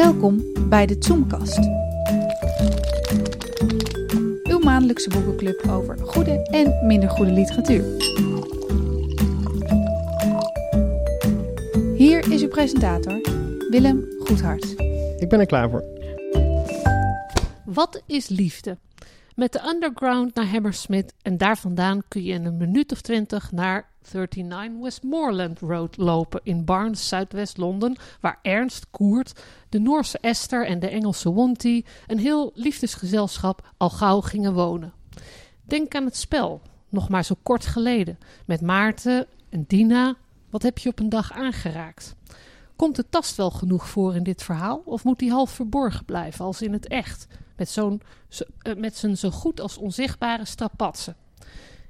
Welkom bij de Zoomkast. Uw maandelijkse boekenclub over goede en minder goede literatuur. Hier is uw presentator, Willem Goedhart. Ik ben er klaar voor. Wat is liefde? Met de underground naar Hammersmith en daar vandaan kun je in een minuut of twintig naar 39 Westmoreland Road lopen in Barnes, zuidwest Londen, waar Ernst, Koert, de Noorse Esther en de Engelse Wonty een heel liefdesgezelschap al gauw gingen wonen. Denk aan het spel, nog maar zo kort geleden, met Maarten en Dina. Wat heb je op een dag aangeraakt? Komt de tast wel genoeg voor in dit verhaal, of moet die half verborgen blijven als in het echt, met, zo'n, zo, uh, met zijn zo goed als onzichtbare strapatsen?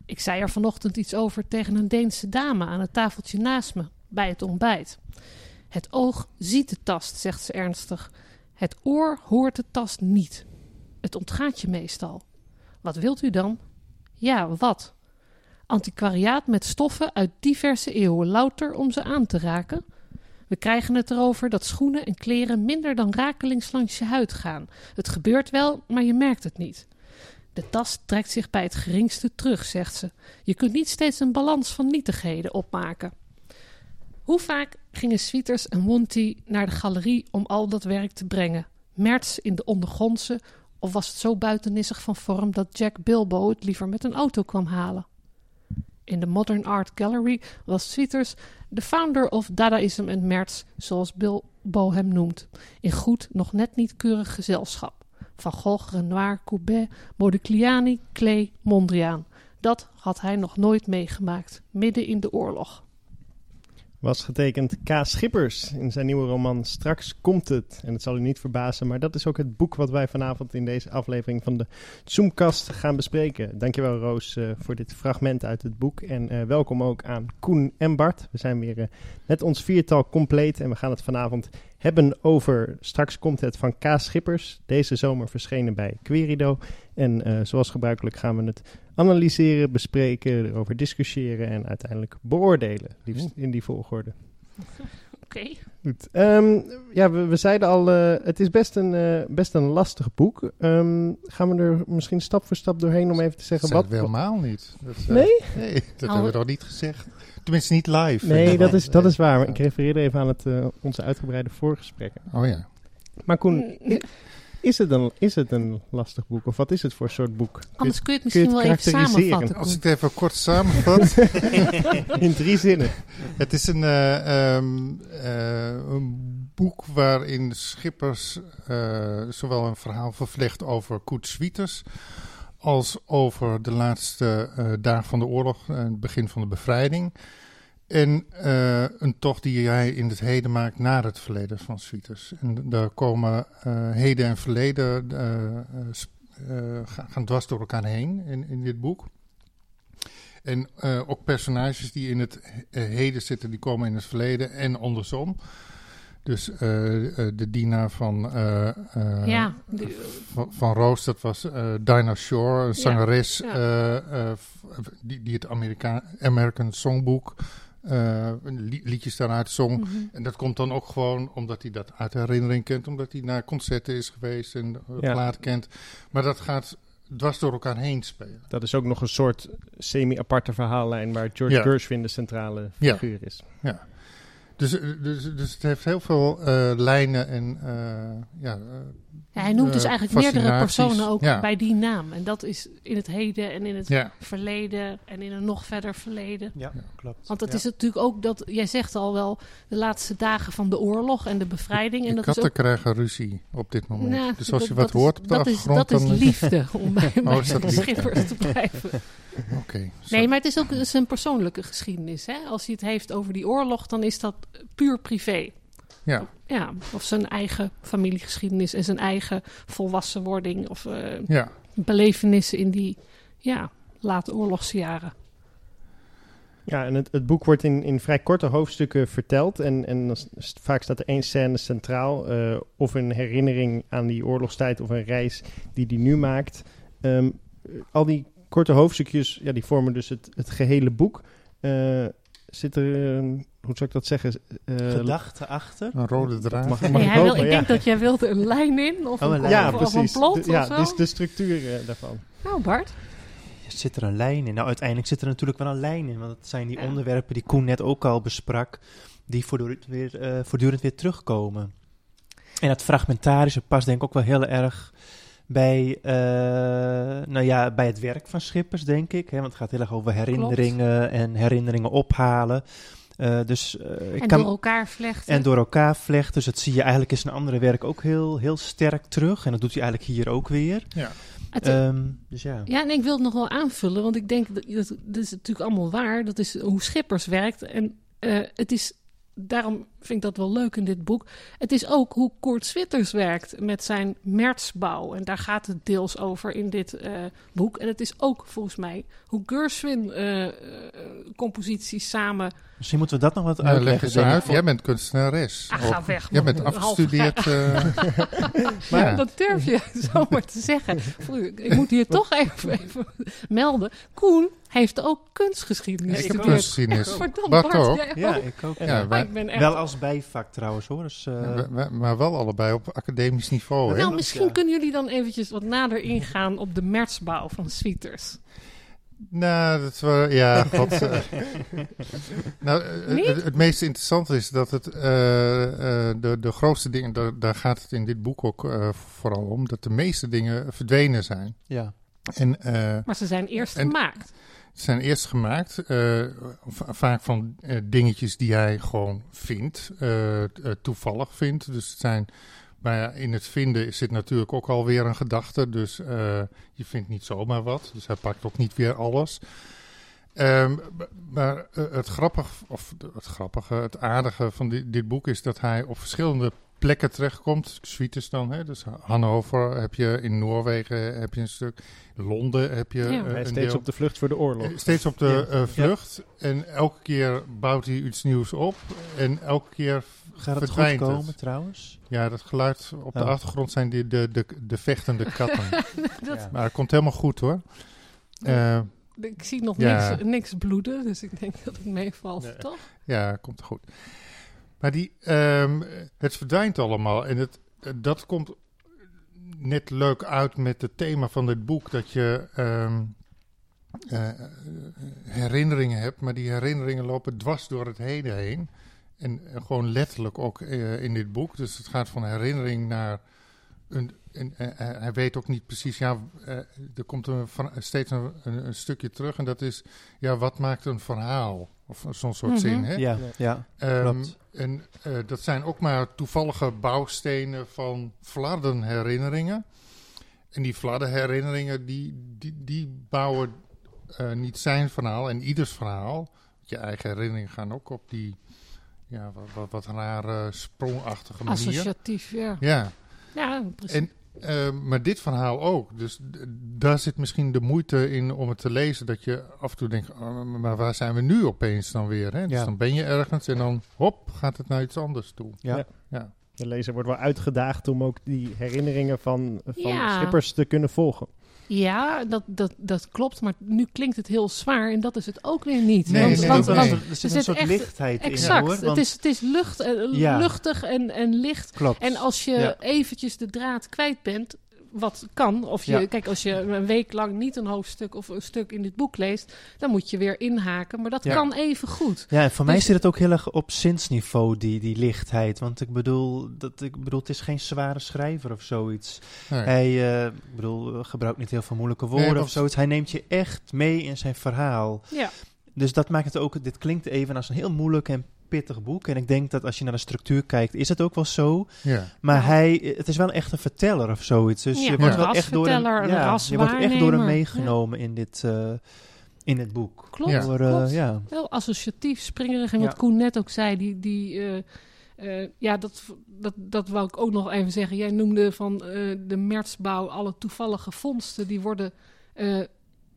Ik zei er vanochtend iets over tegen een Deense dame aan het tafeltje naast me bij het ontbijt. Het oog ziet de tast, zegt ze ernstig. Het oor hoort de tast niet. Het ontgaat je meestal. Wat wilt u dan? Ja, wat? Antiquariaat met stoffen uit diverse eeuwen, louter om ze aan te raken? We krijgen het erover dat schoenen en kleren minder dan rakelings langs je huid gaan. Het gebeurt wel, maar je merkt het niet. De tas trekt zich bij het geringste terug, zegt ze. Je kunt niet steeds een balans van nietigheden opmaken. Hoe vaak gingen Sweeters en Wonty naar de galerie om al dat werk te brengen? Merts in de ondergrondse, of was het zo buitennissig van vorm dat Jack Bilbo het liever met een auto kwam halen? In de Modern Art Gallery was Sweeters de founder of Dadaïsm en Merts, zoals Bilbo hem noemt, in goed, nog net niet keurig gezelschap. Van Gogh, Renoir, Courbet, Modigliani, Klee, Mondriaan. Dat had hij nog nooit meegemaakt, midden in de oorlog. Was getekend K. Schippers in zijn nieuwe roman Straks komt het. En het zal u niet verbazen, maar dat is ook het boek wat wij vanavond in deze aflevering van de Zoomkast gaan bespreken. Dankjewel Roos uh, voor dit fragment uit het boek. En uh, welkom ook aan Koen en Bart. We zijn weer uh, met ons viertal compleet en we gaan het vanavond hebben over Straks komt het van K. Schippers. Deze zomer verschenen bij Querido. En uh, zoals gebruikelijk gaan we het analyseren, bespreken, erover discussiëren en uiteindelijk beoordelen. Liefst in die volgorde. Oké. Okay. Goed. Um, ja, we, we, zeiden al, uh, het is best een, uh, best een lastig boek. Um, gaan we er misschien stap voor stap doorheen om even te zeggen dat wat... Dat helemaal niet. Dat, nee? Nee, dat oh. hebben we nog niet gezegd. Tenminste niet live. Nee, dat is, dat is waar. Maar ik refereerde even aan het, uh, onze uitgebreide voorgesprekken. Oh ja. Maar Koen, is het, een, is het een lastig boek? Of wat is het voor soort boek? Anders kun je het misschien kun je het wel even samenvatten. Als ik het even kort samenvat. In drie zinnen. Het is een, uh, um, uh, een boek waarin Schippers uh, zowel een verhaal vervlecht over Koet Swieters... als over de laatste uh, dagen van de oorlog en het begin van de bevrijding... En uh, een tocht die hij in het heden maakt naar het verleden van Sweeters. En daar komen uh, heden en verleden uh, gaan dwars door elkaar heen in, in dit boek. En ook personages die in het heden zitten, die komen in het verleden en andersom. Dus de dienaar van, ja, van, van, Roos, dat was Dinah Shore, een zangeres ja, ja. die, die het Amerika American Songbook uh, liedjes daaruit zong. Mm -hmm. En dat komt dan ook gewoon omdat hij dat uit herinnering kent, omdat hij naar concerten is geweest en het ja. plaat kent. Maar dat gaat dwars door elkaar heen spelen. Dat is ook nog een soort semi-aparte verhaallijn waar George ja. Gershwin de centrale figuur ja. is. Ja. Dus, dus, dus het heeft heel veel uh, lijnen en uh, ja, ja, hij noemt dus eigenlijk meerdere personen ook ja. bij die naam. En dat is in het heden en in het ja. verleden en in een nog verder verleden. Ja, klopt. Want het is natuurlijk ook dat, jij zegt al wel, de laatste dagen van de oorlog en de bevrijding. En de dat katten is ook... krijgen ruzie op dit moment. Nou, dus als je wat hoort op de dat achtergrond... Is, dat dan... is liefde, om bij, oh, bij de schippers te blijven. Okay, nee, maar het is ook zijn persoonlijke geschiedenis. Hè? Als hij het heeft over die oorlog, dan is dat puur privé. Ja. ja. Of zijn eigen familiegeschiedenis en zijn eigen volwassenwording. Of uh, ja. belevenissen in die ja, late oorlogsjaren. Ja, en het, het boek wordt in, in vrij korte hoofdstukken verteld. En, en vaak staat er één scène centraal. Uh, of een herinnering aan die oorlogstijd of een reis die hij nu maakt. Um, al die korte hoofdstukjes, ja, die vormen dus het, het gehele boek. Uh, zit er... Uh, hoe zou ik dat zeggen? Eh, Gedachte achter. Een rode draad. mag, Nee, mag ik hij wil, hopen? ik ja. denk dat jij wilde een lijn in of Oh, een, lijn. ja, of, of precies. een plot De- ja, of zo. dus de structuur eh, daarvan. Nou, Bart. Zit er een lijn in? Nou, uiteindelijk zit er natuurlijk wel een lijn in. Want het zijn die Ja. onderwerpen die Koen net ook al besprak. Die voortdurend weer, eh, voortdurend weer terugkomen. En het fragmentarische past denk ik ook wel heel erg bij, eh, nou ja, bij het werk van Schippers, denk ik. Hè? Want het gaat heel erg over herinneringen en herinneringen ophalen. Eh, dus, eh, ik En kan, door elkaar vlechten. en door elkaar vlechten. Dus dat zie je eigenlijk in zijn andere werk ook heel, heel sterk terug. En dat doet hij eigenlijk hier ook weer. Ja. Het- Ehm, dus ja. Ja, en ik wil het nog wel aanvullen, want ik denk dat dat, dat is natuurlijk allemaal waar. Dat is hoe Schippers werkt. En eh, het is, daarom vind ik dat wel leuk in dit boek. Het is ook hoe Koert Switters werkt met zijn mertsbouw. En daar gaat het deels over in dit eh, boek. En het is ook volgens mij hoe Gershwin eh, eh, composities samen. Misschien moeten we dat nog wat Nou, leg uitleggen. ik, uit. Jij bent kunstenares. Ah, ga weg. Jij bent afgestudeerd. eh, Maar ja. dat durf je zomaar te zeggen. Ik moet hier toch even, even melden. Koen heeft ook kunstgeschiedenis ik heb gestudeerd. kunstgeschiedenis. Verdomd, Bart Bart, ook. jij Ja, ook. ik ook. Ja, ja. Wij- ik ben echt... Wel als bijvak trouwens hoor. Dus, eh, Ja, maar wel allebei op academisch niveau. hè? nou, misschien Ja. kunnen jullie dan eventjes wat nader ingaan op de mertsbouw van Sweeters. Nou, dat was, ja, god. eh. nou, eh, het, het meest interessante is dat het, eh, eh, de, de grootste dingen, daar, daar gaat het in dit boek ook eh, vooral om, dat de meeste dingen verdwenen zijn. ja. En eh, Maar ze zijn eerst En- gemaakt. Ze zijn eerst gemaakt, eh, va- vaak van eh, dingetjes die hij gewoon vindt, toevallig vindt. Dus het zijn, maar ja, in het vinden zit natuurlijk ook alweer een gedachte. Dus je vindt niet zomaar wat. Dus hij pakt ook niet weer alles. Ehm, maar het grappige, of het grappige, het aardige van dit, dit boek is dat hij op verschillende plekken terechtkomt. Suites dan, hè? dus Hannover heb je, in Noorwegen heb je een stuk, Londen heb je Ja. is een steeds deel. op de vlucht voor de oorlog. Eh, Steeds op de Ja. eh, vlucht. En elke keer bouwt hij iets nieuws op. En elke keer Gaat het goed verdwijnt komen het. trouwens? Ja, dat geluid op de Oh. achtergrond zijn die, de, de, de vechtende katten. Dat, Ja. maar het komt helemaal goed hoor. Eh, Ik zie nog Ja. niks, niks bloeden, dus ik denk dat het meevalt, Nee. toch? ja, komt goed. Maar die, ehm, het verdwijnt allemaal. En het, dat komt net leuk uit met het thema van dit boek. Dat je ehm, eh, herinneringen hebt, maar die herinneringen lopen dwars door het heden heen. En gewoon letterlijk ook eh, in dit boek. Dus het gaat van herinnering naar een. En, eh, hij weet ook niet precies, ja, er komt een, steeds een, een, een stukje terug en dat is, ja, wat maakt een verhaal? Of zo'n soort Mhm. zin, hè? Ja, ja. Ehm, klopt. En eh, dat zijn ook maar toevallige bouwstenen van fladdenherinneringen. En die fladdenherinneringen, die, die, die bouwen eh, niet zijn verhaal en ieders verhaal. Je eigen herinneringen gaan ook op die ja, wat, wat, wat rare sprongachtige manier. Associatief, ja. Ja, Ja, precies. en, eh, maar dit verhaal ook. Dus daar zit misschien de moeite in om het te lezen. Dat je af en toe denkt, oh, maar waar zijn we nu opeens dan weer? Hè? Dus Ja. dan ben je ergens en dan hop, gaat het naar iets anders toe. Ja. Ja. Ja. De lezer wordt wel uitgedaagd om ook die herinneringen van, van Ja. Schippers te kunnen volgen. Ja, dat, dat, dat klopt, maar nu klinkt het heel zwaar en dat is het ook weer niet. Nee, want, nee, want, dat- want- nee. er zit een soort echt- lichtheid in exact, hoor. het is, het is lucht, eh, Ja. luchtig en, en licht. Klopt. En als je Ja. eventjes de draad kwijt bent, wat kan, of je, Ja. kijk, als je een week lang niet een hoofdstuk of een stuk in dit boek leest, dan moet je weer inhaken, maar dat Ja. kan even goed. Ja, en voor mij Dus- zit het ook heel erg op zinsniveau, die, die lichtheid. Want ik bedoel, dat, ik bedoel, het is geen zware schrijver of zoiets. Nee. Hij eh, ik bedoel, eh, gebruikt niet heel veel moeilijke woorden Nee, of zoiets. Hij neemt je echt mee in zijn verhaal. Ja, Dus dat maakt het ook, dit klinkt even als een heel moeilijk en pittig boek. En ik denk dat als je naar de structuur kijkt, is het ook wel zo. Ja. Maar Ja. hij, het is wel echt een verteller of zoiets. Dus Ja, je wordt een wel echt door hem, ja, je wordt echt door hem meegenomen in, dit, eh, in dit boek. klopt. Ja. Door, eh, klopt. ja. Heel associatief, springerig. En wat Ja. Koen net ook zei, die, die, eh, eh, ja, dat, dat, dat wou ik ook nog even zeggen. Jij noemde van eh, de Mertsbouw alle toevallige vondsten die worden eh,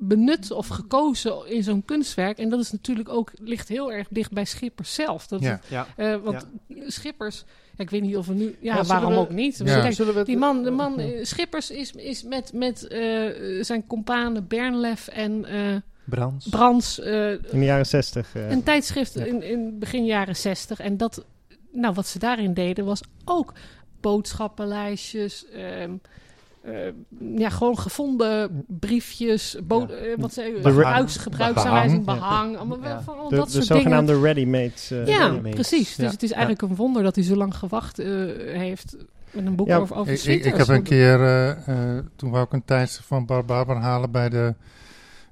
benut of gekozen in zo'n kunstwerk. En dat is natuurlijk ook, ligt heel erg dicht bij Schippers zelf. Dat, Ja. Ja. eh, want Schippers, ja, ik weet niet of we nu, ja, waarom we- ook niet? Ja. Kijk, Zullen we het- die man, de man eh, Schippers is, is met, met eh, zijn companen Bernlef en eh, Brands. Brands, eh, In de jaren zestig. eh, een tijdschrift Ja. in, in begin jaren zestig. En dat, nou, wat ze daarin deden was ook boodschappenlijstjes. ehm, eh, ja, gewoon gevonden briefjes, bo- Ja. eh, wat ze, gebruiksaanwijzing, behang. allemaal Ja. van al de, dat de soort dingen. ready-made. eh, Ja, ready-made. precies. Dus Ja. het is eigenlijk een wonder dat hij zo lang gewacht eh, heeft met een boek Ja, over, over Ik, ik, ik heb een keer, eh, eh, toen wou ik een tijdschrift van Bar Barber halen bij de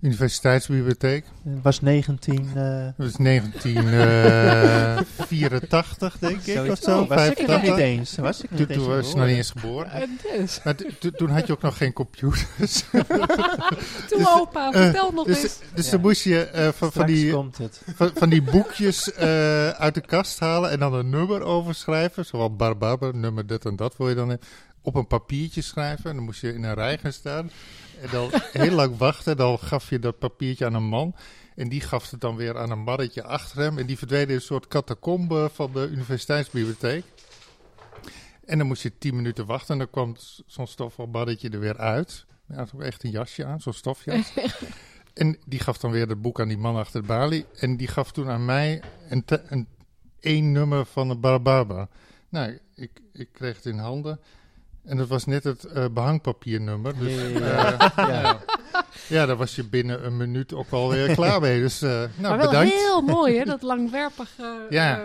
Universiteitsbibliotheek. Het was 19... eh, Dat is 1984, denk ik, of zo. Was ik er nog 85. niet eens. Was ik Toen, niet toen eens was je nog geboren. niet eens geboren. En dus, Maar toen had je ook nog geen computers. toen opa, eh, vertel nog eens. Dus, dus Ja. dan moest je eh, van, van, die, komt het. van, van die boekjes eh, uit de kast halen en dan een nummer overschrijven. Zowel Barbarber, nummer dit en dat wil je dan op een papiertje schrijven. En dan moest je in een rij gaan staan. En dan heel lang wachten. Dan gaf je dat papiertje aan een man. En die gaf het dan weer aan een mannetje achter hem. En die verdween in een soort catacombe van de universiteitsbibliotheek. En dan moest je tien minuten wachten. En dan kwam zo'n stofbalmannetje er weer uit. Hij had ook echt een jasje aan, zo'n stofjas. en die gaf dan weer het boek aan die man achter de balie. En die gaf toen aan mij een, een één nummer van de Barbaba. Nou, ik, ik kreeg het in handen. En dat was net het eh, behangpapiernummer. Dus Ja, eh, ja, ja. ja. daar was je binnen een minuut ook wel weer klaar mee. Dus eh, nou, maar wel bedankt. heel mooi, hè? Dat langwerpige... Ja. eh,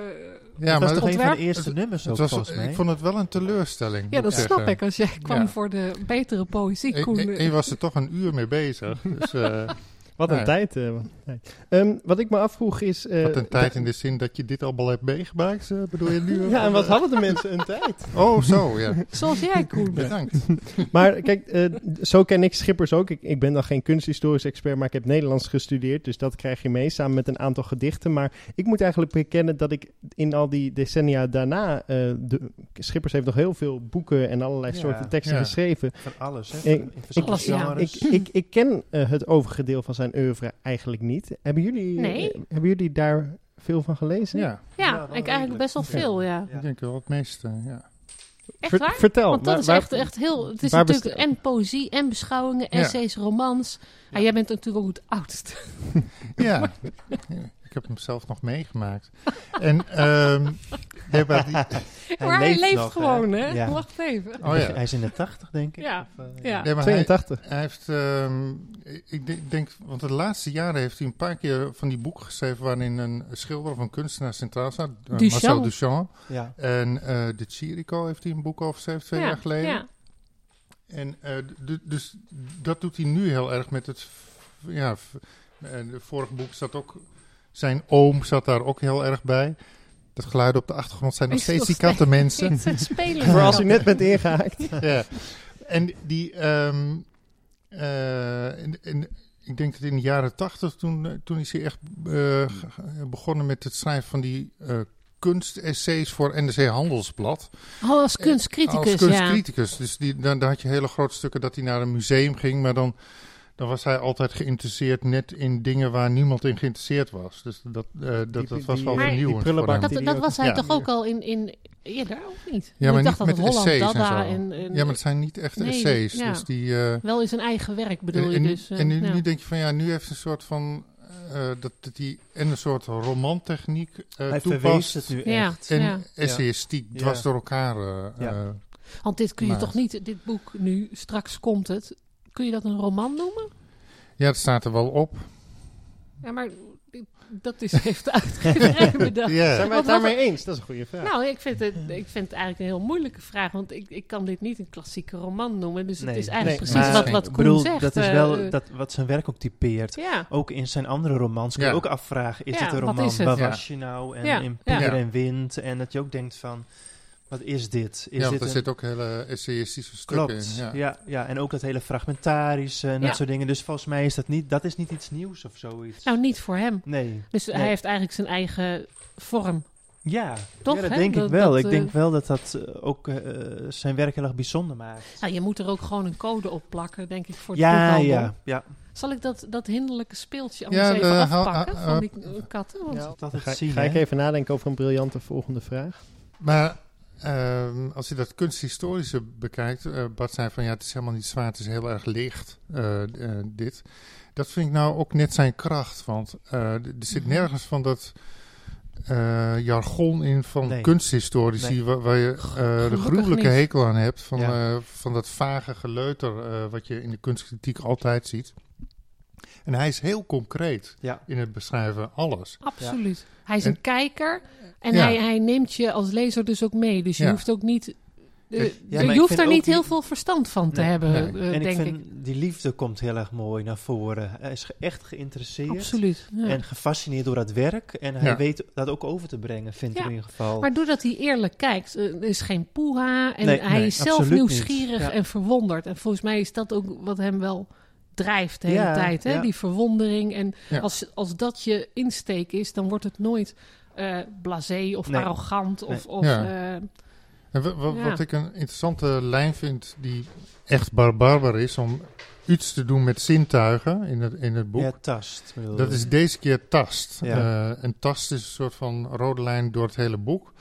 Ja, dat was maar toch een van ontwerp- de eerste nummers het ook, was, volgens mij. ik vond het wel een teleurstelling. ja, dat zeggen. snap ik. Als jij kwam Ja. voor de betere poëzie, En- Koen. en- en je was er toch een uur mee bezig. Dus eh, Wat een Ja. tijd. eh, wat een tijd. Ehm, wat ik me afvroeg is... eh, wat een tijd in de zin dat je dit allemaal hebt meegemaakt, eh, bedoel je nu? Ja, en wat hadden de mensen een tijd? Oh, zo, ja. Zoals jij, Koen. Bedankt. Maar kijk, eh, zo ken ik Schippers ook. Ik, ik ben dan geen kunsthistorisch expert, maar ik heb Nederlands gestudeerd. Dus dat krijg je mee, samen met een aantal gedichten. Maar ik moet eigenlijk bekennen dat ik in al die decennia daarna... eh, de, Schippers heeft nog heel veel boeken en allerlei Ja, soorten teksten ja. geschreven. Van alles, hè? Ik- Alles, ja. genres. Ik, ik, ik ken eh, het overige deel van zijn oeuvre eigenlijk niet. Hebben jullie, Nee. eh, hebben jullie daar veel van gelezen? Ja, Ja, ik eigenlijk best wel veel, ja. ik denk wel het meeste, ja. Echt Ver- waar? Vertel. Want dat waar- is waar- echt, echt heel... Het is natuurlijk en poëzie en beschouwingen, Ja. essays, romans. Ja, jij bent natuurlijk ook het oudst. Ja, heb hem zelf nog meegemaakt. En, ehm nee, maar die- maar hij leeft nog, gewoon, hè? Ja. Wacht even. oh ja. Hij is in de 80, denk ik. Ja, Of, eh, ja. Nee, maar hij, 82. hij heeft, ehm, ik denk- want de laatste jaren heeft hij een paar keer van die boeken geschreven waarin een schilder of een kunstenaar centraal staat. Eh, Duchamp. Marcel Duchamp. Ja. En eh, de Chirico heeft hij een boek over geschreven twee ja, jaar geleden. Ja. En eh, dus dat doet hij nu heel erg met het. Ja, en het vorige boek zat ook. Zijn oom zat daar ook heel erg bij. Dat geluid op de achtergrond zijn nog steeds nog die kattenmensen. Voor als u net bent ingehaakt. ja. En die. ehm, eh, in, in- ik denk dat in de jaren tachtig, toen, eh, toen is hij echt eh, begonnen met het schrijven van die eh kunstessays voor NRC Handelsblad. Oh, als kunstcriticus, Als ja. kunstcriticus. Dus die, dan, dan had je hele grote stukken dat hij naar een museum ging. Maar dan, dan was hij altijd geïnteresseerd net in dingen waar niemand in geïnteresseerd was. Dus dat, eh, dat, Die- dat was die- wel Maar- vernieuwend die voor prullenbak hem. Dat, die dat was hij Ja. toch ook al in, in eerder, of niet? Ja, maar ik dacht niet dat met Holland essays en zo. en, en- Ja, maar het zijn niet echt Nee, essays. ja. Dus die, eh, wel in zijn eigen werk bedoel en, je en, dus. eh, en nu, ja. nu denk je van ja, nu heeft een soort van... eh, dat, dat hij en een soort romantechniek eh Hij toepast. het nu Ja. echt. En Ja. essayistiek Ja. dwars door elkaar. eh, Ja. eh, Want dit kun je Maar- toch niet, dit boek nu, straks komt het. Kun je dat een roman noemen? ja, dat staat er wel op. Ja, maar dit- dat is, heeft de uitgeverij bedacht. Ja. Zijn wij Wat- het daarmee eens? Dat is een goede vraag. Nou, ik vind, het, ik vind het eigenlijk een heel moeilijke vraag. Want ik, ik kan dit niet een klassieke roman noemen. Dus Nee. het is eigenlijk Nee, precies maar- wat, wat ik Koen bedoel, zegt. dat is eh, wel eh, dat, wat zijn werk ook typeert. ja, Ook in zijn andere romans kun je Ja. ook afvragen, is Ja, dit een wat roman? is het? Waar Ja. was je nou? En Ja, in Ja. en Wind. En dat je ook denkt van, wat is dit? Is ja, dit er een... zitten ook hele essayistische stukken Klopt, in. ja. Ja. Ja, en ook dat hele fragmentarische en dat Ja. soort dingen. Dus volgens mij is dat niet, dat is niet iets nieuws of zoiets. nou niet voor hem. nee. Dus Nee. hij heeft eigenlijk zijn eigen vorm. Ja, Toch, ja, dat hè? denk Dat- ik wel. dat, ik eh, denk wel dat dat eh, ook eh, zijn werk heel erg bijzonder maakt. Nou, je moet er ook gewoon een code op plakken, denk ik, voor het Ja, boekhandel. ja, ja. Zal ik dat, dat hinderlijke speeltje Ja, anders even de- afpakken van die eh, katten? Want Ja. Dat altijd Ga, zien, ga ik even nadenken over een briljante volgende vraag. Maar ehm, als je dat kunsthistorische bekijkt, eh, Bart zei van ja, het is helemaal niet zwaar, het is heel erg licht, eh, eh, dit. Dat vind ik nou ook net zijn kracht, want er zit Mhm. nergens van dat jargon in van Nee. kunsthistorici Nee. waar, waar je de gruwelijke hekel aan hebt, van, Ja. van dat vage geleuter wat je in de kunstkritiek altijd ziet. En hij is heel concreet Ja. in het beschrijven alles. Absoluut. Hij is En- een kijker en Ja. hij, hij neemt je als lezer dus ook mee. Dus je Ja. hoeft ook niet. eh, je hoeft er niet die- heel veel verstand van te Nee, hebben, nee. eh, en ik vind ik. die liefde komt heel erg mooi naar voren. Hij is echt geïnteresseerd Absoluut. ja. en gefascineerd door het werk. En hij Ja. weet dat ook over te brengen, vind ik Ja. in ieder geval. Maar doordat hij eerlijk kijkt, eh, er is geen poeha en Nee, hij nee, is zelf nieuwsgierig Ja. en verwonderd. En volgens mij is dat ook wat hem wel drijft de hele Ja, tijd, hè? ja. die verwondering. En Ja. als, als dat je insteek is, dan wordt het nooit eh blasé of Nee. arrogant. Of, Nee. of, Ja. eh, En wat ik een interessante lijn vind, die echt barbar is, om iets te doen met zintuigen in het, in het boek. Ja, tast. Dat is deze keer tast. Ja. Eh, een tast is een soort van rode lijn door het hele boek.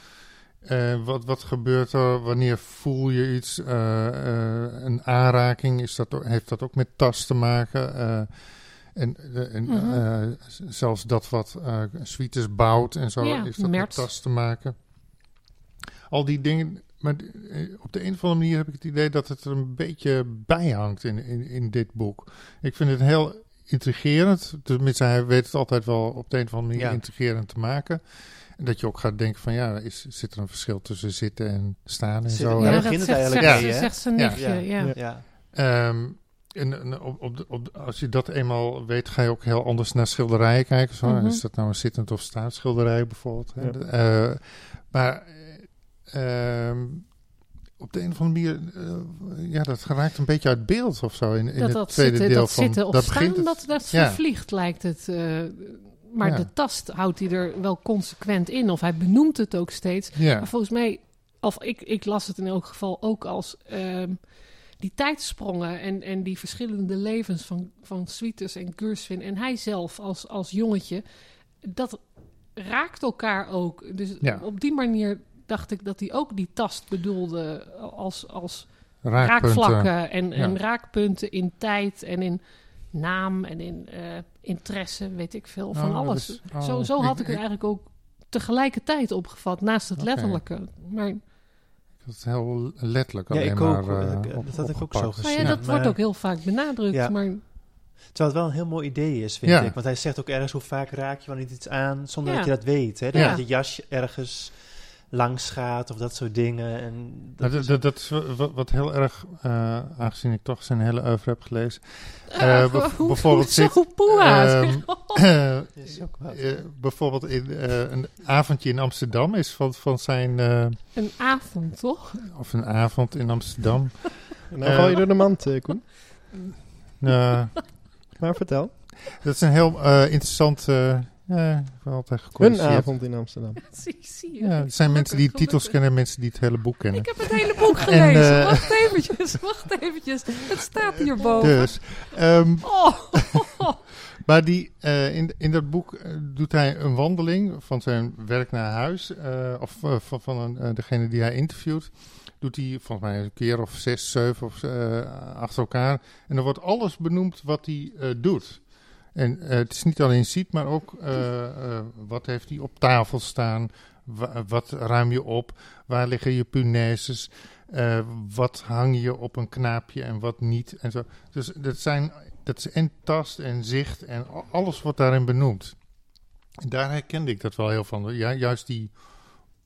Eh, wat, wat gebeurt er? Wanneer voel je iets? Eh, eh, een aanraking, is dat, heeft dat ook met tast te maken? Eh, en en Mhm. eh, zelfs dat wat eh Sweetes bouwt en zo, Ja, is dat met tast te maken. Al die dingen, maar op de een of andere manier heb ik het idee dat het er een beetje bij hangt in, in, in dit boek. Ik vind het heel intrigerend. Tenminste, hij weet het altijd wel op de een of andere manier Ja. intrigerend te maken. En dat je ook gaat denken van ja, is, zit er een verschil tussen zitten en staan en zo. Ja, dat begint het zegt, eigenlijk zegt, mee, hè? zegt zijn Ja. nichtje, ja. Ja. ja. Ja. Ehm, en, en op, op, de- op, de- als je dat eenmaal weet, ga je ook heel anders naar schilderijen kijken. Zo. Mhm. Is dat nou een zittend of staand schilderij bijvoorbeeld? Eh, maar eh, ehm, op de een of andere manier, eh, ja, dat geraakt een beetje uit beeld of zo in, in dat het dat tweede zitten, deel dat van. zitten of dat staan, het- dat, dat ja. vervliegt lijkt het. Maar Ja. de tast houdt hij er wel consequent in. Of hij benoemt het ook steeds. ja. Maar volgens mij, of ik, ik las het in elk geval ook als ehm, die tijdsprongen en, en die verschillende levens van, van Sweeters en Gurswin en hij zelf als, als jongetje, dat raakt elkaar ook. Dus Ja. op die manier dacht ik dat hij ook die tast bedoelde als, als Raakpunten. raakvlakken en, en raakpunten in tijd en in naam en in eh, interesse, weet ik veel, van Oh, alles. oh, zo zo had ik, ik- het eigenlijk ook tegelijkertijd opgevat, naast het letterlijke. Maar Dat is heel letterlijk Ja, alleen ik maar ook. eh, Ik- op- dat had ik ook zo nou ja, gezien. dat wordt ook heel vaak benadrukt. Ja. Maar Terwijl het wel een heel mooi idee is, vind Ja. ik. Want hij zegt ook ergens hoe vaak raak je wel niet iets aan zonder Ja. dat je dat weet. Hè? Dat Ja. je jasje ergens langs gaat of dat soort dingen. En dat dat, is- dat, dat is wat, wat heel erg, eh, aangezien ik toch zijn hele oeuvre heb gelezen. eh, Eh, bev- hoe- bijvoorbeeld zit, poeha. ehm, zeg. eh, is ook wat. eh, bijvoorbeeld in eh, een avondje in Amsterdam is van, van zijn, eh, een avond, toch? of een avond in Amsterdam. En Eh, val je door de mand, Koen. Nou, Maar vertel. dat is een heel eh, interessant, eh ja, altijd Een avond in Amsterdam. zie, zie je. Ja, er zijn mensen die titels kennen en mensen die het hele boek kennen. Ik heb het hele boek gelezen. eh, wacht eventjes, wacht eventjes. Het staat hierboven. Dus, ehm, Oh, Maar die, eh, in, in dat boek eh, doet hij een wandeling van zijn werk naar huis. eh, of van, van een, eh, degene die hij interviewt. Doet hij volgens mij een keer of zes, zeven of, eh, achter elkaar. En dan wordt alles benoemd wat hij eh, doet. En eh, het is niet alleen ziet, maar ook eh, eh, wat heeft hij op tafel staan. Wa- wat ruim je op? Waar liggen je punaises? Eh, wat hang je op een knaapje en wat niet? En zo. Dus dat zijn dat is en tast en zicht en alles wordt daarin benoemd. En daar herkende ik dat wel heel van. Ja, juist die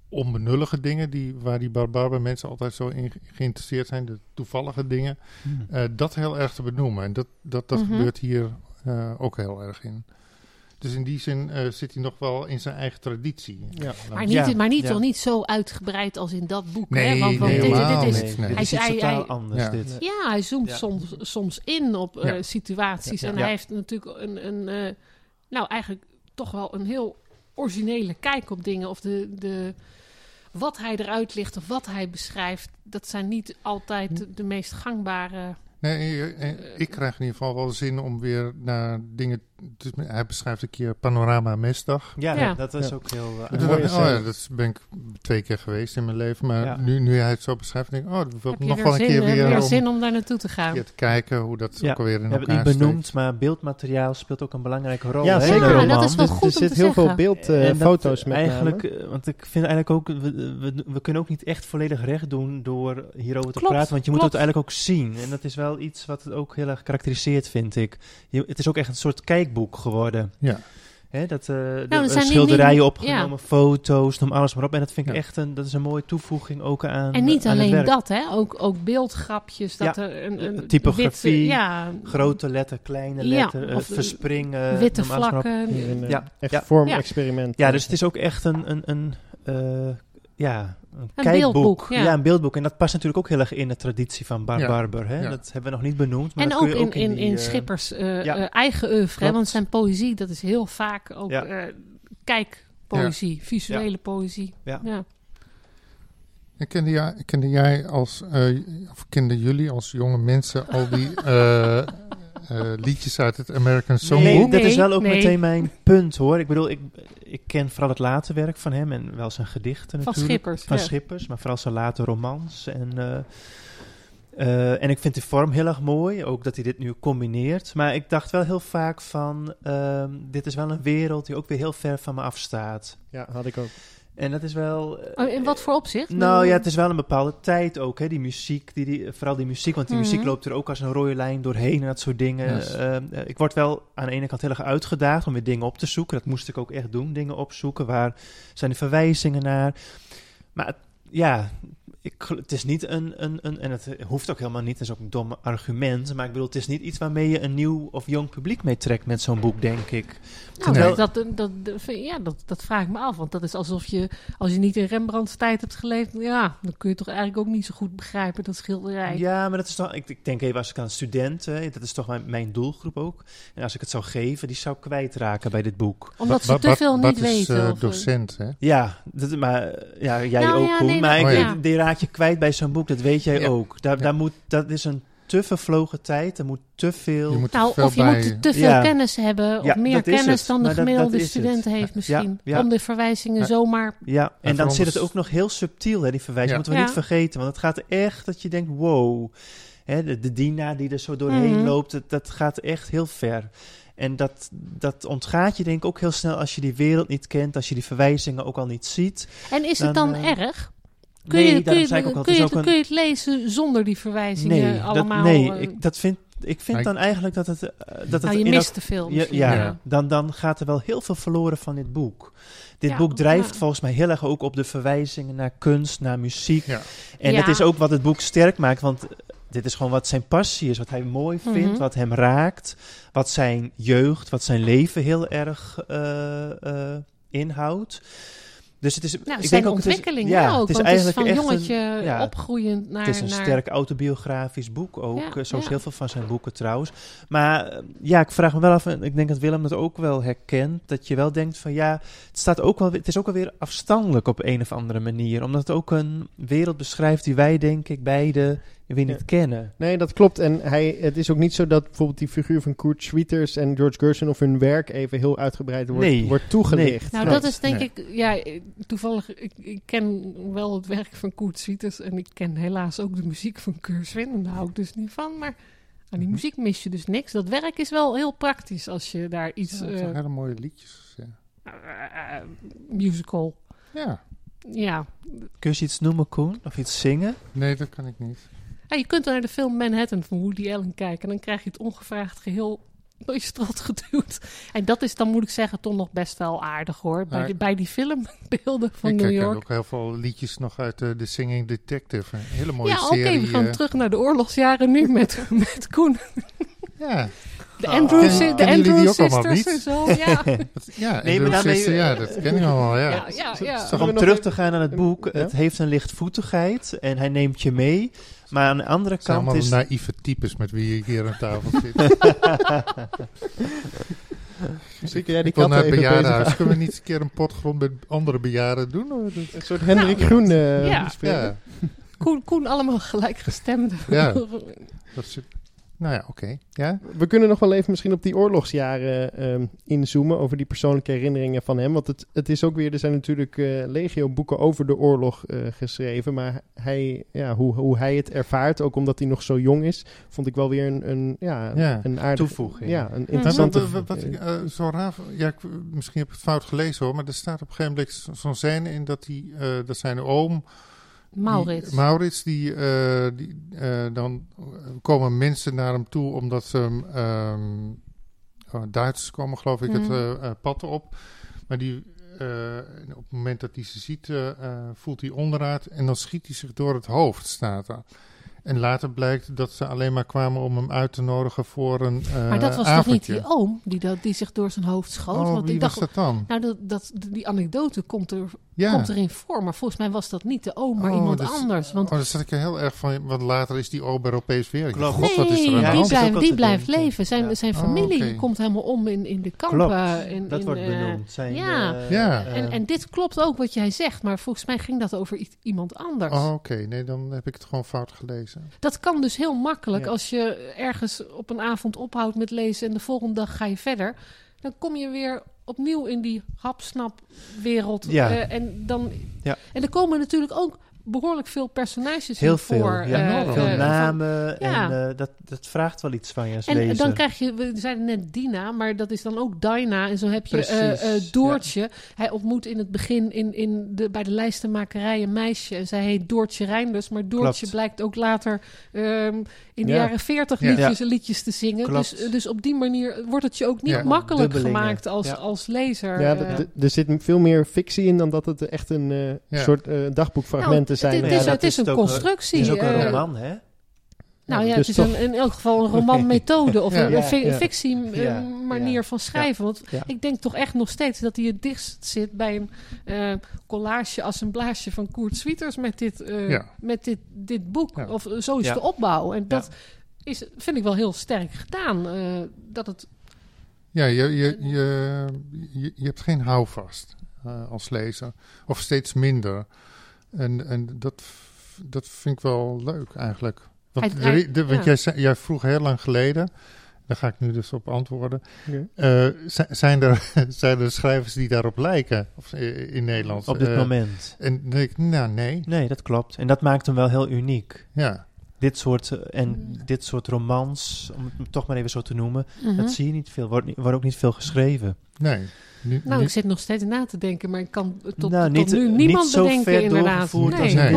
onbenullige dingen, die, waar die barbarbe mensen altijd zo in ge- geïnteresseerd zijn, de toevallige dingen, Hmm. eh, dat heel erg te benoemen. En dat, dat, dat Mhm. gebeurt hier eh, ook heel erg in. Dus in die zin eh, zit hij nog wel in zijn eigen traditie. Ja. maar niet, Ja, maar niet, ja. toch niet zo uitgebreid als in dat boek. Nee, hè? Want, want nee, dit, helemaal dit is, niet. Nee, nee. dit is Hij- hij- totaal hij- anders. Ja. Dit. Ja, hij zoomt Ja. soms, soms in op eh, Ja. situaties. Ja. En Ja. hij heeft natuurlijk een, een eh, nou eigenlijk toch wel een heel originele kijk op dingen. Of de, de, wat hij eruit ligt of wat hij beschrijft, dat zijn niet altijd de, de meest gangbare. Nee, eh, eh, ik krijg in ieder geval wel zin om weer naar dingen dus hij beschrijft een keer Panorama Mesdag. Ja, Ja. dat is Ja. ook heel... ik, oh ja, dat ben ik twee keer geweest in mijn leven. Maar Ja. nu, nu hij het zo beschrijft, denk ik, oh, dat wil ik Heb je nog er wel een zin, keer heb je weer er om zin om daar naartoe te gaan? te kijken hoe dat Ja. ook alweer in We hebben elkaar het niet steekt. benoemd, maar beeldmateriaal speelt ook een belangrijke rol. Ja, hè, zeker. roman. dat is wel Dus- goed er om zit te heel veel beeldfoto's foto's met eigenlijk, name. eh, want ik vind eigenlijk ook, we, we, we kunnen ook niet echt volledig recht doen door hierover te Klopt, praten, want je moet het eigenlijk ook zien. En dat is wel iets wat het ook heel erg karakteriseert, vind ik. Je, het is ook echt een soort kijkboek geworden. Ja. Hè, dat, eh, de, er eh, schilderijen niet- opgenomen, foto's, noem alles maar op. En dat vind ik Ja. echt een, dat is een mooie toevoeging ook aan En niet aan het alleen werk. dat, hè? Ook, ook beeldgrapjes. Dat Ja, er een, een typografie, witte- ja, Grote letter, kleine letter, eh, of, eh, verspringen. witte vlakken. Een, eh, Ja, echt ja. vormexperiment. Ja, dus het is ook echt een, een, een, eh, ja, een, Een kijkboek. beeldboek, ja. een beeldboek. En dat past natuurlijk ook heel erg in de traditie van Bar Ja. Barber. Hè? Ja. Dat hebben we nog niet benoemd. Maar En dat kun ook je in, ook in, die, in eh, Schippers eh, ja. eh, eigen oeuvre. hè. Want zijn poëzie, dat is heel vaak ook Ja. kijkpoëzie, visuele poëzie. Ja. Ja. En kende jij, kende jij als, eh, of kenden jullie als jonge mensen al die eh, liedjes uit het American Songbook? Nee, dat is wel ook nee. meteen mijn punt hoor. Ik bedoel, ik, ik ken vooral het late werk van hem en wel zijn gedichten Van natuurlijk. Schippers. Van ja. Schippers, maar vooral zijn late romans. En, eh, eh, en ik vind de vorm heel erg mooi, ook dat hij dit nu combineert. Maar ik dacht wel heel vaak van, ehm, dit is wel een wereld die ook weer heel ver van me afstaat. Ja, had ik ook. En dat is wel... eh, Oh, in wat voor opzicht? Nou ja, het is wel een bepaalde tijd ook, hè, die muziek, die, die, vooral die muziek, want die Mhm. muziek loopt er ook als een rode lijn doorheen en dat soort dingen. Yes. Eh, eh, ik word wel aan de ene kant heel erg uitgedaagd om weer dingen op te zoeken. Dat moest ik ook echt doen, dingen opzoeken. Waar zijn de verwijzingen naar? Maar het- ja, ik, het is niet een, een, een, en het hoeft ook helemaal niet, het is ook een dom argument, maar ik bedoel, het is niet iets waarmee je een nieuw of jong publiek mee trekt met zo'n boek, denk ik. Nou, Terwijl- dat, dat, dat, dat- ja, dat, dat vraag ik me af. Want dat is alsof je, als je niet in Rembrandts tijd hebt geleefd, ja, dan kun je toch eigenlijk ook niet zo goed begrijpen, dat schilderij. Ja, maar dat is toch, ik, ik denk even als ik aan studenten, dat is toch mijn, mijn doelgroep ook. En als ik het zou geven, die zou ik kwijtraken bij dit boek. Omdat ze te veel niet is, weten. of, eh, docent, hè? Ja, dat, maar ja, jij Nou ook, ja. Nee, maar ja. die raak je kwijt bij zo'n boek, dat weet jij Ja. ook. Daar, Ja. daar moet, dat is een te vervlogen tijd, er moet te veel... Je moet Nou, veel of je bij... moet te veel Ja. kennis hebben, of Ja, meer kennis het. dan de dat- gemiddelde dat is het. student heeft misschien. ja. Om de verwijzingen Ja. zomaar... Ja, en dan zit het ook nog heel subtiel, hè, die verwijzing. Ja. Moeten we Ja. niet vergeten, want het gaat echt dat je denkt, wow. Hè, de, de dienaar die er zo doorheen Mhm. loopt, dat, dat gaat echt heel ver. En dat, dat ontgaat je denk ik ook heel snel als je die wereld niet kent, als je die verwijzingen ook al niet ziet. En is het Dan, dan eh, erg? Kun nee, je, kun daarom je, zei ik ook al, kun, het je, is ook een... kun je het lezen zonder die verwijzingen Nee, allemaal? dat, nee eh, ik, dat vind, ik vind dan eigenlijk dat het... eh, dat het nou, je mist te veel ja, misschien. ja, Ja. Dan, dan gaat er wel heel veel verloren van dit boek. Dit Ja, boek drijft ja. volgens mij heel erg ook op de verwijzingen naar kunst, naar muziek. Ja. En Ja. dat is ook wat het boek sterk maakt, want dit is gewoon wat zijn passie is, wat hij mooi vindt, Mhm. wat hem raakt, wat zijn jeugd, wat zijn leven heel erg eh, eh, inhoudt. Dus het is, Nou, ik zijn denk ook, het is- ontwikkeling ja, ja, ook. het is want het is eigenlijk van echt jongetje een, ja, opgroeiend naar... het is een naar, sterk autobiografisch boek ook, Ja, eh, zoals ja. heel veel van zijn boeken trouwens. Maar eh, ja, ik vraag me wel af, en ik denk dat Willem dat ook wel herkent, dat je wel denkt van ja, het, staat ook wel, het is ook alweer afstandelijk op een of andere manier. Omdat het ook een wereld beschrijft die wij denk ik beide weer niet Ja. kennen. Nee, dat klopt. En hij, het is ook niet zo dat bijvoorbeeld die figuur van Kurt Schwitters en George Gershon of hun werk even heel uitgebreid wordt, Nee. wordt toegelicht. Nou, Nee. dat is denk Nee. ik... Ja, eh, toevallig, ik, ik ken wel het werk van Koert Swieters... en ik ken helaas ook de muziek van. En daar hou ik dus niet van, maar... Aan die Mhm. muziek mis je dus niks. Dat werk is wel heel praktisch als je daar iets... Ja, het eh, zijn hele mooie liedjes. Ja. eh, eh, musical... ja. Ja. Kun je iets noemen, Koen? Of iets zingen? Nee, dat kan ik niet. Ja, je kunt naar de film Manhattan van Woody Allen kijken... en dan krijg je het ongevraagd geheel door je strot geduwd. En dat is dan, moet ik zeggen, toch nog best wel aardig, hoor. Bij, bij die filmbeelden van ik New York. ook heel veel liedjes nog uit eh, The Singing Detective. Een hele mooie Ja, oké, serie. we gaan eh, terug naar de oorlogsjaren nu met, met Koen. ja, De Oh. Andrews, Ken- de kennen jullie Andrews die ook allemaal Sisters en zo. Ja, dat, ja Nee, maar daarmee- ja, dat ken ik allemaal, ja. ja, ja. ja. Om nog terug te gaan naar het boek, Ja? het heeft een lichtvoetigheid en hij neemt je mee. Maar aan de andere Het zijn kant allemaal is... naïeve types met wie je hier aan tafel zit. Misschien kun jij die ik wil katten naar het even bejaardenhuis. Kunnen we niet eens een keer een potgrond met andere bejaarden doen? Of Een soort Hendrik Nou, Groen eh ja. Koen, Koen allemaal gelijkgestemde. Ja. dat is, Nou ja, oké. Ja? We kunnen nog wel even misschien op die oorlogsjaren ehm, inzoomen over die persoonlijke herinneringen van hem. Want het, het is ook weer, er zijn natuurlijk eh, legio boeken over de oorlog eh, geschreven. Maar hij, ja, hoe, hoe hij het ervaart, ook omdat hij nog zo jong is, vond ik wel weer een, een, ja, Ja. een aardige Toevoeging. Ja, een interessante... wat, wat, wat ik eh, zo raar ja, ik, misschien heb ik het fout gelezen hoor, maar er staat op een gegeven moment zo- zo'n scène in dat, die, eh, dat zijn oom, Maurits. Die, Maurits, die, eh, die eh, dan komen mensen naar hem toe omdat ze hem, ehm, oh, Duitsers komen geloof ik het Mhm. eh, pad op. Maar die, op het moment dat hij ze ziet, voelt hij onderuit en dan schiet hij zich door het hoofd, staat er. En later blijkt dat ze alleen maar kwamen om hem uit te nodigen voor een eh maar dat was toch niet die oom die, dat, die zich door zijn hoofd schoot? Oh, Want wie ik was dacht, dat dan? nou, dat, dat, die anekdote komt, er, Ja. komt erin voor. Maar volgens mij was dat niet de oom, maar Oh, iemand dus- anders. Want Oh, daar zat ik er heel erg van. Want later is die ober opeens weer. Klopt. God, wat is er aan nee, Ja, die, blijft, die blijft leven. Zijn, Ja. zijn Oh, familie komt helemaal om in, in de kampen. Klopt, in, dat in, wordt eh, benoemd. Zijn, ja. eh, Ja. En, en dit klopt ook wat jij zegt, maar volgens mij ging dat over iemand anders. Oh, oké. Nee, dan heb ik het gewoon fout gelezen. Dat kan dus heel makkelijk Ja. als je ergens op een avond ophoudt met lezen en de volgende dag ga je verder. Dan kom je weer opnieuw in die hapsnap-wereld. Ja. eh, en, dan, Ja. en er komen natuurlijk ook behoorlijk veel personages Heel in veel. voor. ja, eh, veel eh, van- namen. ja. En eh, dat, dat vraagt wel iets van je als En lezer. dan krijg je, we zeiden net Dina, maar dat is dan ook Dinah. En zo heb je eh, eh, Doortje. Hij ontmoet in het begin in, in de, bij de lijstenmakerij een meisje. En zij heet Doortje Reinders. Maar Doortje Klopt. blijkt ook later ehm, in de Ja. jaren 40 Ja. liedjes, liedjes te zingen. Klopt. Dus, dus op die manier wordt het je ook niet Ja. makkelijk Dubbelingen. gemaakt als, Ja. als lezer. Ja, er zit veel meer fictie in dan dat het echt een eh, Ja. soort eh, dagboekfragmenten Nou, zijn. Het, Ja, is, dat het is is een constructie. Het is ook een eh, roman, hè? Nou ja, dus het is toch- een, in elk geval een romanmethode of Ja. een, Ja, een fi- ja. fictie eh, Ja, manier ja. van schrijven. Want Ja. ik denk toch echt nog steeds dat hij het dichtst zit bij een eh, collage, assemblage van Koert Swieters met dit, eh, Ja. met dit, dit boek. Ja. Of zo is Ja. de opbouw. En dat is, vind ik wel heel sterk gedaan. eh, dat het, Ja, je, je, je, je, je hebt geen houvast eh, als lezer. Of steeds minder. En, en dat, dat vind ik wel leuk eigenlijk. Want, Hij- i- hij- de- want ja. jij, zei- jij vroeg heel lang geleden... Daar ga ik nu dus op antwoorden. Eh, zi- zijn, er, zijn er schrijvers die daarop lijken of, eh, in Nederland? Op dit Eh, moment. En dan denk ik, nou nee. Nee, dat klopt. En dat maakt hem wel heel uniek. Ja, Dit soort, eh, en Mm. dit soort romans, om het toch maar even zo te noemen, Mhm. dat zie je niet veel. Wordt, niet- wordt ook niet veel geschreven. nee. Nu, Nou, ik zit nog steeds na te denken, maar ik kan tot, nou, tot niet, nu niet niemand zo bedenken ver inderdaad. doorgevoerd nee, als in Nee. dit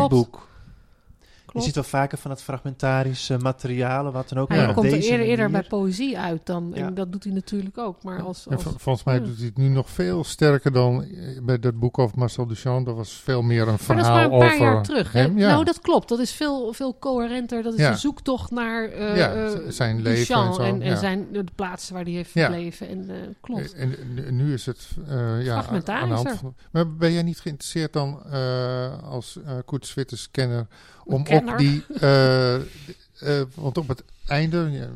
klopt. Je ziet wel vaker van het fragmentarische materialen, wat dan ook. Hij maar komt er eerder, eerder bij poëzie uit dan. Ja. En dat doet hij natuurlijk ook. Maar als, als, vol- volgens mij ja. doet hij het nu nog veel sterker dan eh, bij dat boek over Marcel Duchamp. Dat was veel meer een Maar dat is verhaal maar een paar over jaar terug. hè? hem. Ja. Nou, dat klopt. Dat is veel, veel coherenter. Dat is Ja. een zoektocht naar Ja, z- zijn leven Duchamp en zo, En, en ja. zijn, de plaatsen waar hij heeft Ja. verbleven. En, eh, klopt. En, en nu is het eh ja, Fragmentarischer. aan de hand van- Maar ben jij niet geïnteresseerd dan eh, als eh Koert Switters kenner om op die... eh, eh, want op het einde, je,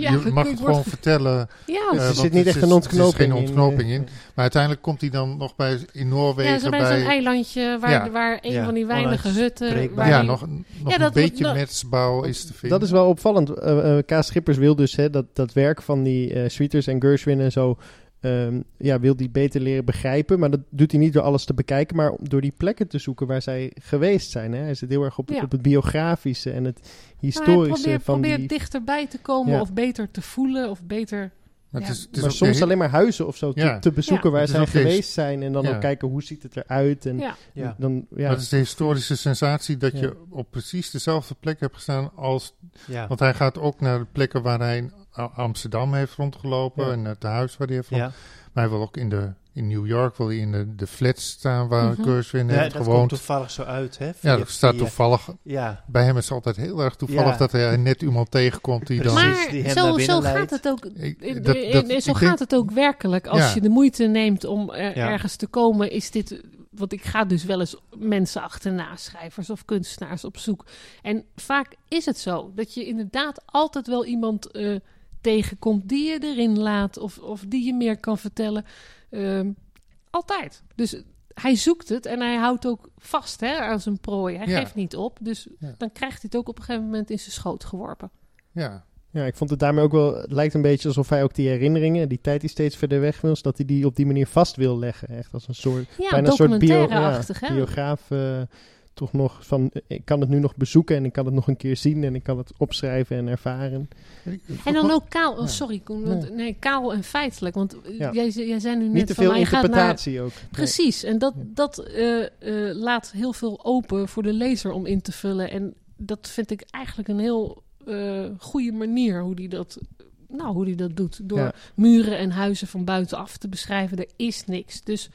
Ja, je mag het gewoon ge- vertellen, ja, eh, er zit niet echt is- een het is ontknoping geen in, ontknoping in. Maar uiteindelijk komt hij dan nog bij in Noorwegen ja, zo bij bij... zo'n eilandje waar, Ja. waar een Ja, van die weinige hutten... Waar ja, nog, nog Ja, een beetje dat- metsbouw is te vinden. Dat is wel opvallend. Eh eh, K. Schippers wil dus hè, dat, dat werk van die eh Sweeters en Gershwin en zo... ehm, ja, wil die beter leren begrijpen. Maar dat doet hij niet door alles te bekijken... maar door die plekken te zoeken waar zij geweest zijn. Hè. Hij zit heel erg op, Ja. op het biografische en het Nou, hij historische probeert, van probeert die... dichterbij te komen Ja. of beter te voelen of beter... Maar Ja. het is, het is maar soms heel- alleen maar huizen of zo te, Ja. te bezoeken Ja. waar zij geweest zijn. En dan Ja. ook kijken hoe ziet het eruit. En Ja, Ja. dan, ja, Dat is de historische sensatie dat Ja. je op precies dezelfde plek hebt gestaan als... Ja. Want hij gaat ook naar de plekken waar hij Amsterdam heeft rondgelopen Ja. en het huis waar hij heeft rond. ja. Maar hij wil ook in, de, in New York, wil hij in de, de flats staan waar Mhm. Gershwin Ja, heeft dat komt toevallig zo uit, hè? Ja, dat staat via- toevallig. Ja, Bij hem is het altijd heel erg toevallig Ja. dat hij net iemand tegenkomt die dan... Maar die hem zo, zo leidt. gaat het ook Ik- In- dat- in- dat- in- zo gaat denk- het ook werkelijk. Als Ja. je de moeite neemt om er, Ja. ergens te komen, is dit. Want ik ga dus wel eens mensen achterna, schrijvers of kunstenaars op zoek. En vaak is het zo dat je inderdaad altijd wel iemand eh, tegenkomt die je erin laat of, of die je meer kan vertellen. Ehm, altijd. Dus hij zoekt het en hij houdt ook vast hè, aan zijn prooi. Hij Ja. geeft niet op. Dus Ja. dan krijgt hij het ook op een gegeven moment in zijn schoot geworpen. Ja, Ja, ik vond het daarmee ook wel... Het lijkt een beetje alsof hij ook die herinneringen, die tijd die steeds verder weg wil, dat hij die op die manier vast wil leggen. Echt als een soort, Ja, bijna een soort bio, ja, biograaf. eh, toch nog van, ik kan het nu nog bezoeken en ik kan het nog een keer zien en ik kan het opschrijven en ervaren. En dan ook kaal. Oh, sorry, Koen. want- Nee, kaal en feitelijk. Want eh, Ja. jij, jij zei nu net Niet te van, veel hij gaat naar... interpretatie ook. Nee. Precies, en dat, dat eh, eh, laat heel veel open voor de lezer om in te vullen. En dat vind ik eigenlijk een heel eh goede manier hoe die dat, nou, hoe die dat doet. Door Ja. muren en huizen van buitenaf te beschrijven. Er is niks, dus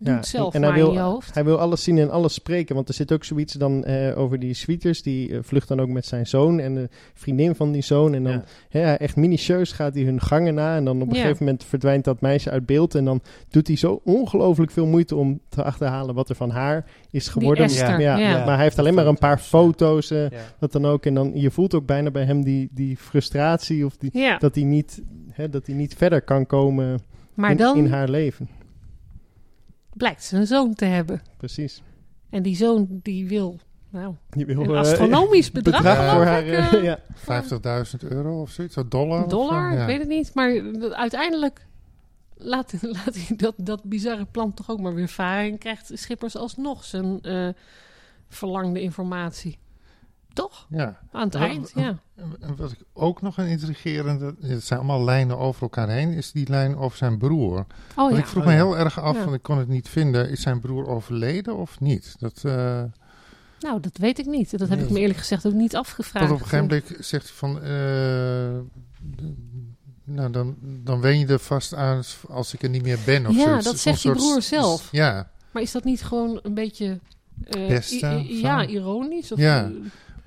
doe Ja, het zelf en maar hij wil, in je hoofd. Hij wil alles zien en alles spreken. Want er zit ook zoiets dan eh, over die Sweeters. Die eh, vlucht dan ook met zijn zoon en de vriendin van die zoon. En dan Ja. hè, echt minutieus gaat hij hun gangen na. En dan op een Ja. gegeven moment verdwijnt dat meisje uit beeld. En dan doet hij zo ongelooflijk veel moeite om te achterhalen wat er van haar is geworden. Esther, ja, ja. Maar hij heeft alleen maar een paar foto's. eh, Ja. dat dan ook. En dan, je voelt ook bijna bij hem die, die frustratie. Of die, Ja, dat, hij niet, hè, dat hij niet verder kan komen maar in, dan in haar leven. Blijkt ze een zoon te hebben. Precies. En die zoon die wil nou, wil, een eh, astronomisch bedrag, voor haar. ik, eh, eh, ja. 50.000 euro of zoiets, of dollar? of zo? dollar, Ja. ik weet het niet. Maar uiteindelijk laat, laat hij dat, dat bizarre plan toch ook maar weer varen. En krijgt Schippers alsnog zijn eh, verlangde informatie. Toch? Ja. Aan het eind, ja. En wat ik ook nog een intrigerende, het zijn allemaal lijnen over elkaar heen, is die lijn over zijn broer. Oh Want ja. ik vroeg Oh me ja. heel erg af, Ja. want ik kon het niet vinden, is zijn broer overleden of niet? Dat, eh, Nou, dat weet ik niet. Dat heb Nee. ik me eerlijk gezegd ook niet afgevraagd. want op een gegeven moment zegt hij van, eh, nou dan, dan wen je er vast aan als ik er niet meer ben of Ja, zoiets. dat zegt die soort broer zelf. Ja, Maar is dat niet gewoon een beetje... eh, of ja, ironisch? Of, Ja.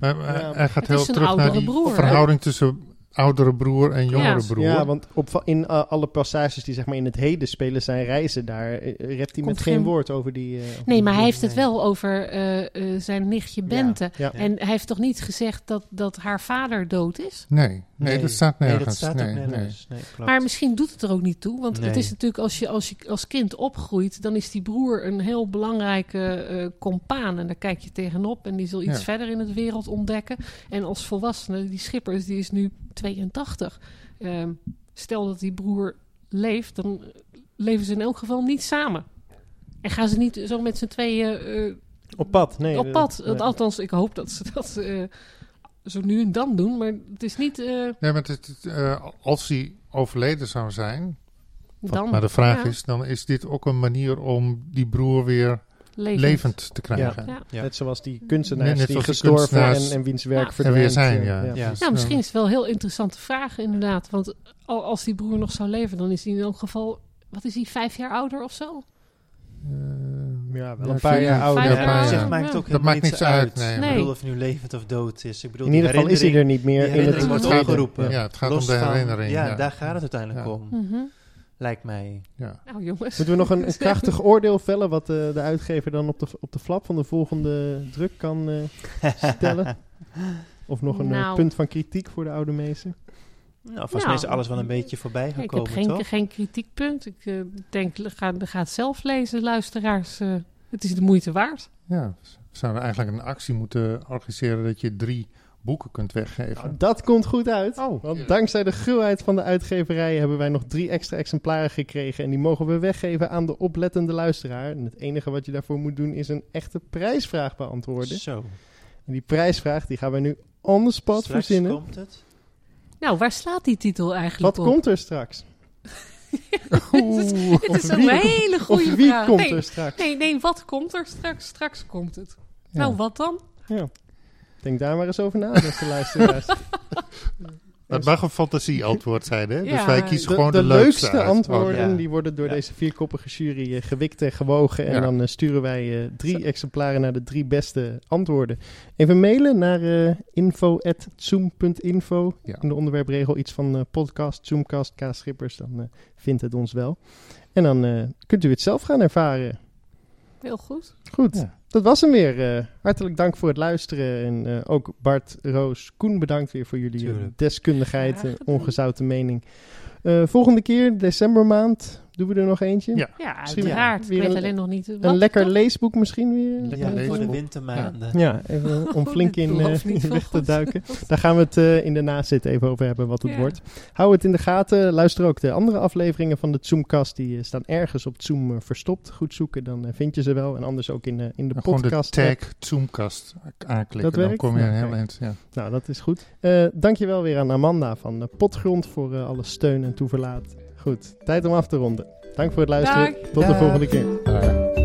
Eh, maar maar Ja. hij gaat Het heel terug naar oudere die broer, hè? verhouding tussen oudere broer en jongere Ja. broer. Ja, want op, in eh, alle passages die zeg maar in het heden spelen zijn reizen, daar eh, rept hij met Komt geen geen- woord over die... eh, Nee, die maar hij heeft het wel over eh, eh, zijn nichtje Bente. Ja. En hij heeft toch niet gezegd dat, dat haar vader dood is? Nee, nee, dat staat Nee, nergens. dat staat nee, ook nee. nergens. Nee, klopt. Maar misschien doet het er ook niet toe. Want het is natuurlijk als je, als je als kind opgroeit, dan is die broer een heel belangrijke eh compaan. En daar kijk je tegenop. En die zal iets Ja. verder in het wereld ontdekken. En als volwassene, die Schippers, die is nu 82. Ehm, stel dat die broer leeft, dan leven ze in elk geval niet samen. En gaan ze niet zo met z'n tweeën eh, Op pad, nee. op eh, pad. nee. Althans, ik hoop dat ze dat eh, zo nu en dan doen. Maar het is niet eh, Nee, maar het, het, eh, als hij overleden zou zijn, dan. maar de vraag Ja, is, dan is dit ook een manier om die broer weer levend. levend te krijgen. Ja. Ja. Net zoals die kunstenaars Net die gestorven kunstenaars en, en wiens werk verdwijnt. weer zijn, ja. Ja. Ja, misschien is het wel een heel interessante vraag inderdaad. Want al- als die broer nog zou leven, dan is hij in elk geval... Wat is hij, vijf jaar ouder of zo? eh, Ja, wel Ja, een paar jaar ouder. Ja, ja. zich maakt het ook. Dat maakt niks uit, nee. Ik Nee. bedoel, of hij nu levend of dood is. Ik bedoel, In ieder geval is hij er niet meer die in het wordt opgeroepen. Ja, het gaat Los om de van- herinnering. Ja, ja. daar gaat het uiteindelijk Ja. om. Mhm. Lijkt mij. Ja. Nou jongens. Moeten we nog een, een krachtig oordeel vellen wat eh, de uitgever dan op de, op de flap van de volgende druk kan eh, stellen? Of nog een eh, Nou. punt van kritiek voor de oude meester? Nou, volgens Nou, mij is alles wel een beetje voorbij ik heb gekomen, geen, toch? geen kritiekpunt. Ik eh, denk, ga, ga het zelf lezen, luisteraars. Eh, het is de moeite waard. ja, we zouden eigenlijk een actie moeten organiseren dat je drie boeken kunt weggeven. Nou, dat komt goed uit. Oh. Want dankzij de gruwheid van de uitgeverij hebben wij nog drie extra exemplaren gekregen. En die mogen we weggeven aan de oplettende luisteraar. En het enige wat je daarvoor moet doen is een echte prijsvraag beantwoorden. Zo. En die prijsvraag die gaan wij nu on the spot Straks verzinnen. komt het. Nou, waar slaat die titel eigenlijk Wat op? komt er straks? Oeh. Het is een wie- hele goede of wie vraag. komt nee, er straks? nee, nee, wat komt er straks? Straks komt het. Ja. Nou, wat dan? Ja. Denk daar maar eens over na, beste luisteraars. Het mag een fantasieantwoord zijn, hè? dus wij kiezen De, gewoon de de, leukste, leukste uit. antwoorden Oh, ja. die worden door Ja. deze vierkoppige jury eh, gewikt en gewogen. En Ja. dan eh, sturen wij eh, drie exemplaren naar de drie beste antwoorden. Even mailen naar eh info.zoom.info. Ja. In de onderwerpregel iets van eh, podcast, Zoomcast, K-schippers. Dan eh, vindt het ons wel. En dan eh, kunt u het zelf gaan ervaren. Heel goed. Goed, Ja. Dat was hem weer. Eh, hartelijk dank voor het luisteren. En eh, ook Bart, Roos, Koen bedankt weer voor jullie eh, Tuurlijk. deskundigheid en ongezouten mening. Eh, volgende keer, decembermaand, doen we er nog eentje. Ja. Ja, Misschien uiteraard. weer Ik weet een- alleen nog niet Een wat, lekker toch? leesboek misschien weer. Lekker Ja, voor de wintermaanden. Ja, even om flink in, eh, in weg te duiken. Daar gaan we het eh, in de nazit even over hebben wat het Ja. wordt. Hou het in de gaten. Luister ook de andere afleveringen van de Zoomcast. Die eh, staan ergens op Zoom verstopt. Goed zoeken, dan vind je ze wel. En anders ook in, in de Gewoon de podcast. tag Zoomcast aanklikken. Dat dan werkt? kom je Nou, een heel kijk. eind. Ja. Nou, dat is goed. Eh dankjewel weer aan Amanda van Potgrond voor alle steun en toeverlaat. Goed, tijd om af te ronden. Dank voor het luisteren. Dag. Tot de volgende keer.